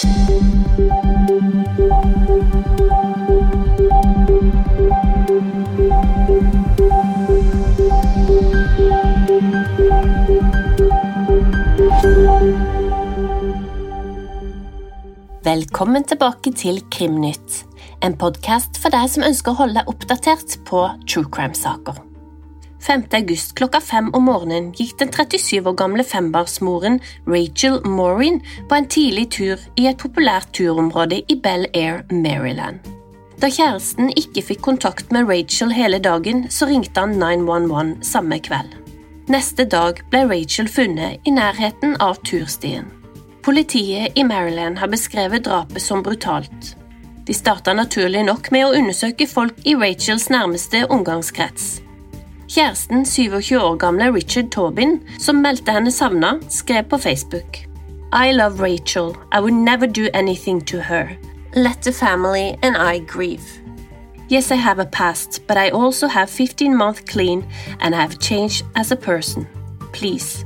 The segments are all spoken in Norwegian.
Velkommen tilbake til Krimnytt, en podkast for deg som ønsker å holde deg oppdatert på true crime-saker. 5. august klokka fem om morgenen gikk den 37 år gamle fembarnsmoren Rachel Maureen på en tidlig tur i et populært turområde i Bel Air, Maryland. Da kjæresten ikke fikk kontakt med Rachel hele dagen, så ringte han 911 samme kveld. Neste dag ble Rachel funnet i nærheten av turstien. Politiet i Maryland har beskrevet drapet som brutalt. De starta naturlig nok med å undersøke folk i Rachels nærmeste omgangskrets. Kjæresten, 27 år gamle Richard Tobin, som meldte henne savna, skrev på Facebook. I love Rachel. I would never do anything to her. Let the family and I grieve. Yes, I have a past, but I also have 15 months clean and I have changed as a person. Please,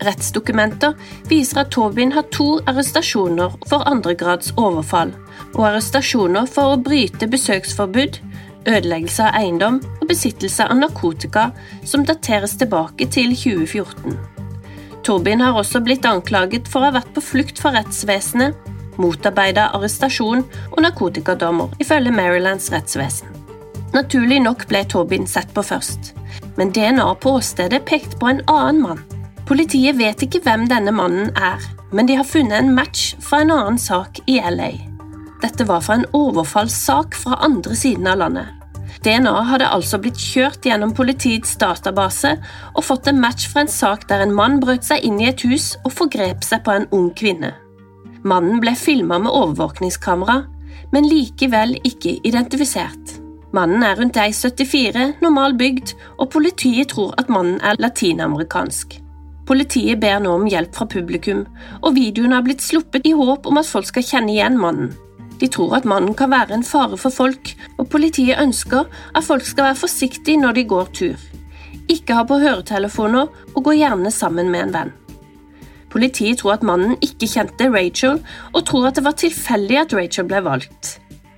Rettsdokumenter viser at Tobin har to arrestasjoner for andregrads overfall og arrestasjoner for å bryte besøksforbud, ødeleggelse av eiendom og besittelse av narkotika som dateres tilbake til 2014. Tobin har også blitt anklaget for å ha vært på flukt fra rettsvesenet, motarbeida arrestasjon og narkotikadommer, ifølge Marylands rettsvesen. Naturlig nok ble Tobin sett på først, men DNA på åstedet pekte på en annen mann. Politiet vet ikke hvem denne mannen er, men de har funnet en match fra en annen sak i LA. Dette var fra en overfallssak fra andre siden av landet. DNA hadde altså blitt kjørt gjennom politiets database og fått en match fra en sak der en mann brøt seg inn i et hus og forgrep seg på en ung kvinne. Mannen ble filma med overvåkningskamera, men likevel ikke identifisert. Mannen er rundt 1,74, normal bygd, og politiet tror at mannen er latinamerikansk. Politiet ber nå om hjelp fra publikum, og videoen har blitt sluppet i håp om at folk skal kjenne igjen mannen. De tror at mannen kan være en fare for folk, og politiet ønsker at folk skal være forsiktige når de går tur. Ikke ha på høretelefoner, og gå gjerne sammen med en venn. Politiet tror at mannen ikke kjente Rachel, og tror at det var tilfeldig at Rachel ble valgt.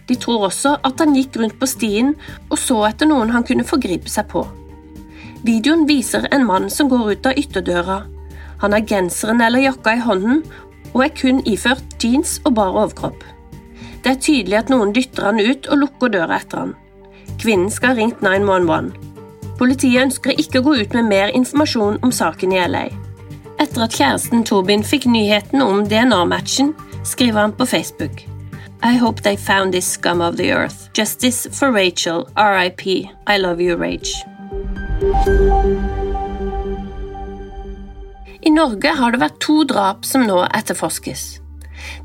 De tror også at han gikk rundt på stien og så etter noen han kunne forgripe seg på. Videoen viser en mann som går ut av ytterdøra. Han har genseren eller jakka i hånden og er kun iført jeans og bar overkropp. Det er tydelig at noen dytter han ut og lukker døra etter han. Kvinnen skal ha ringt 911. Politiet ønsker ikke å gå ut med mer informasjon om saken i LA. Etter at kjæresten Tobin fikk nyheten om DNA-matchen, skriver han på Facebook. I hope they found this scum of the earth. Justice for Rachel. RIP. I love you, Rage. I Norge har det vært to drap som nå etterforskes.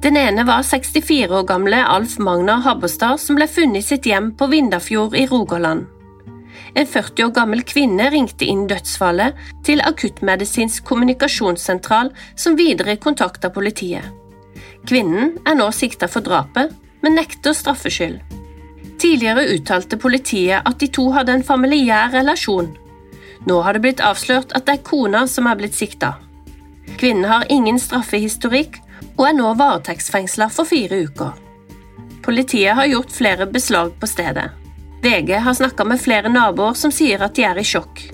Den ene var 64 år gamle Alf Magnar Habbestad som ble funnet i sitt hjem på Vindafjord i Rogaland. En 40 år gammel kvinne ringte inn dødsfallet til akuttmedisinsk kommunikasjonssentral, som videre kontakta politiet. Kvinnen er nå sikta for drapet, men nekter straffskyld. Tidligere uttalte politiet at de to hadde en familiær relasjon, nå har det blitt avslørt at det er kona som er blitt sikta. Kvinnen har ingen straffehistorikk og er nå varetektsfengsla for fire uker. Politiet har gjort flere beslag på stedet. VG har snakka med flere naboer som sier at de er i sjokk.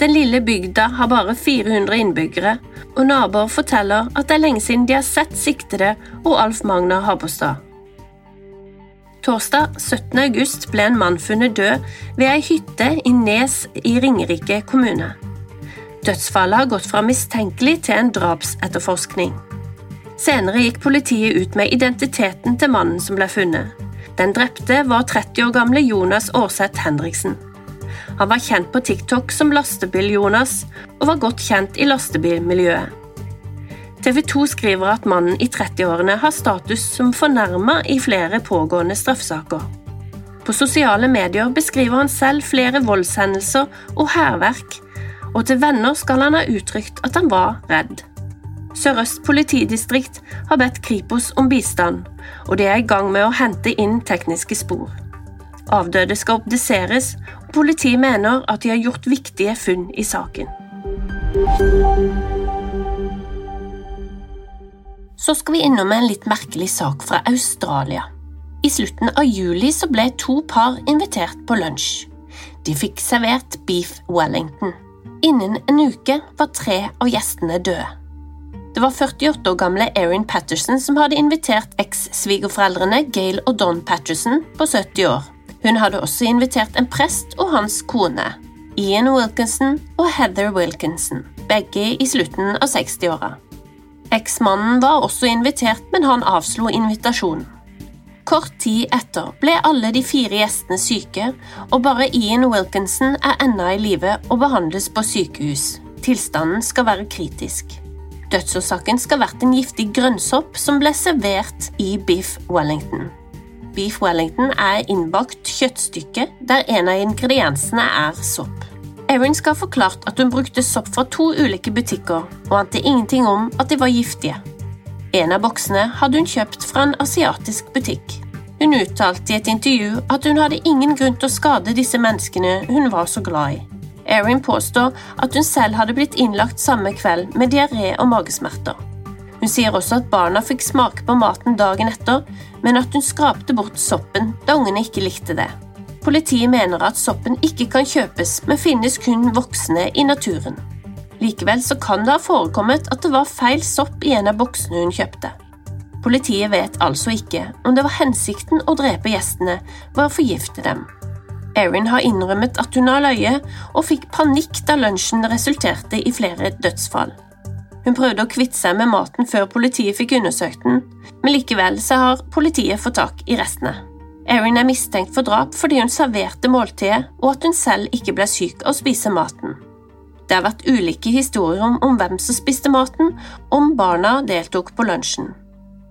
Den lille bygda har bare 400 innbyggere, og naboer forteller at det er lenge siden de har sett siktede og Alf Magnar Habostad. Torsdag 17. august ble en mann funnet død ved ei hytte i Nes i Ringerike kommune. Dødsfallet har gått fra mistenkelig til en drapsetterforskning. Senere gikk politiet ut med identiteten til mannen som ble funnet. Den drepte var 30 år gamle Jonas Aarseth Henriksen. Han var kjent på TikTok som Lastebil-Jonas, og var godt kjent i lastebilmiljøet. TV 2 skriver at mannen i 30-årene har status som fornærma i flere pågående straffesaker. På sosiale medier beskriver han selv flere voldshendelser og hærverk, og til venner skal han ha uttrykt at han var redd. Sør-Øst politidistrikt har bedt Kripos om bistand, og de er i gang med å hente inn tekniske spor. Avdøde skal obduseres, og politiet mener at de har gjort viktige funn i saken. Så skal vi innom en litt merkelig sak fra Australia. I slutten av juli så ble to par invitert på lunsj. De fikk servert beef wellington. Innen en uke var tre av gjestene døde. Det var 48 år gamle Erin Patterson som hadde invitert eks-svigerforeldrene Gail og Don Patterson på 70 år. Hun hadde også invitert en prest og hans kone, Ian Wilkinson og Heather Wilkinson, begge i slutten av 60-åra. Eksmannen var også invitert, men han avslo invitasjonen. Kort tid etter ble alle de fire gjestene syke, og bare Ian Wilkinson er ennå i live og behandles på sykehus. Tilstanden skal være kritisk. Dødsårsaken skal ha vært en giftig grønnsopp som ble servert i beef wellington. Beef wellington er innbakt kjøttstykke der en av ingrediensene er sopp. Erin skal ha forklart at hun brukte sopp fra to ulike butikker, og ante ingenting om at de var giftige. En av boksene hadde hun kjøpt fra en asiatisk butikk. Hun uttalte i et intervju at hun hadde ingen grunn til å skade disse menneskene hun var så glad i. Erin påstår at hun selv hadde blitt innlagt samme kveld med diaré og magesmerter. Hun sier også at barna fikk smake på maten dagen etter, men at hun skrapte bort soppen da ungene ikke likte det. Politiet mener at soppen ikke kan kjøpes, men finnes kun voksne i naturen. Likevel så kan det ha forekommet at det var feil sopp i en av boksene hun kjøpte. Politiet vet altså ikke om det var hensikten å drepe gjestene ved å forgifte dem. Erin har innrømmet at hun har løyet, og fikk panikk da lunsjen resulterte i flere dødsfall. Hun prøvde å kvitte seg med maten før politiet fikk undersøkt den, men likevel så har politiet fått tak i restene. Erin er mistenkt for drap fordi hun serverte måltidet, og at hun selv ikke ble syk av å spise maten. Det har vært ulike historier om, om hvem som spiste maten, om barna deltok på lunsjen.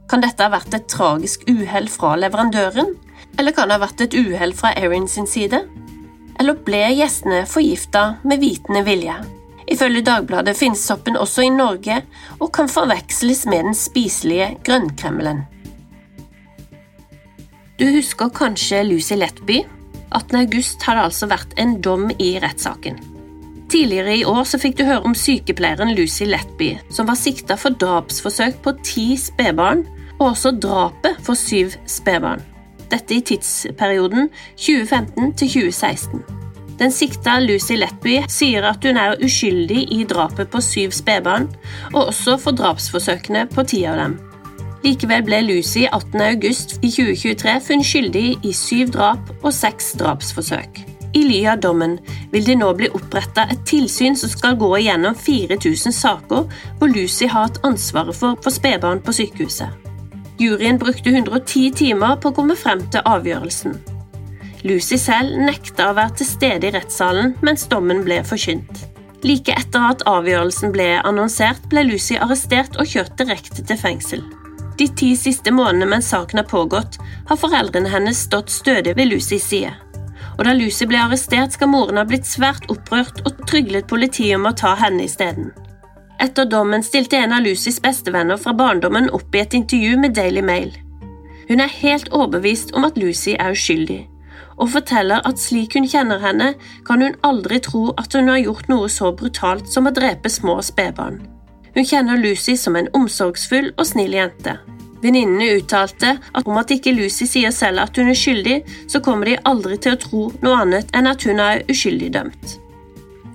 Kan dette ha vært et tragisk uhell fra leverandøren, eller kan det ha vært et uhell fra Erin sin side? Eller ble gjestene forgifta med vitende vilje? Ifølge Dagbladet finnes soppen også i Norge og kan forveksles med den spiselige grønnkremmelen. Du husker kanskje Lucy Letby? 18. august har det altså vært en dom i rettssaken. Tidligere i år fikk du høre om sykepleieren Lucy Letby, som var sikta for drapsforsøk på ti spedbarn, og også drapet for syv spedbarn. Dette i tidsperioden 2015 til 2016. Den sikta Lucy Letby sier at hun er uskyldig i drapet på syv spedbarn, og også for drapsforsøkene på ti av dem. Likevel ble Lucy 18. august i 2023 funnet skyldig i syv drap og seks drapsforsøk. I ly av dommen vil det nå bli oppretta et tilsyn som skal gå igjennom 4000 saker hvor Lucy har hatt ansvaret for, for spedbarn på sykehuset. Juryen brukte 110 timer på å komme frem til avgjørelsen. Lucy selv nekta å være til stede i rettssalen mens dommen ble forkynt. Like etter at avgjørelsen ble annonsert, ble Lucy arrestert og kjørt direkte til fengsel. De ti siste månedene mens saken har pågått, har foreldrene hennes stått stødig ved Lucys side og da Lucy ble arrestert, skal moren ha blitt svært opprørt og tryglet politiet om å ta henne isteden. Etter dommen stilte en av Lucys bestevenner fra barndommen opp i et intervju med Daily Mail. Hun er helt overbevist om at Lucy er uskyldig, og forteller at slik hun kjenner henne, kan hun aldri tro at hun har gjort noe så brutalt som å drepe små spedbarn. Hun kjenner Lucy som en omsorgsfull og snill jente. Venninnene uttalte at om at ikke Lucy sier selv at hun er skyldig, så kommer de aldri til å tro noe annet enn at hun er uskyldig dømt.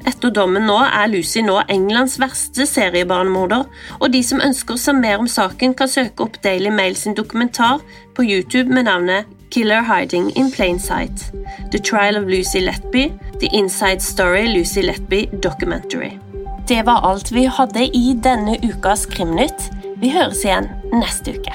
Etter dommen nå er Lucy nå Englands verste seriebarnemorder, og de som ønsker seg mer om saken, kan søke opp Daily Mail sin dokumentar på YouTube med navnet Killer Hiding in Plain Sight. The Trial of Lucy Letby, The Inside Story Lucy Letby Documentary. Det var alt vi hadde i denne ukas Krimnytt. Vi høres igjen neste uke.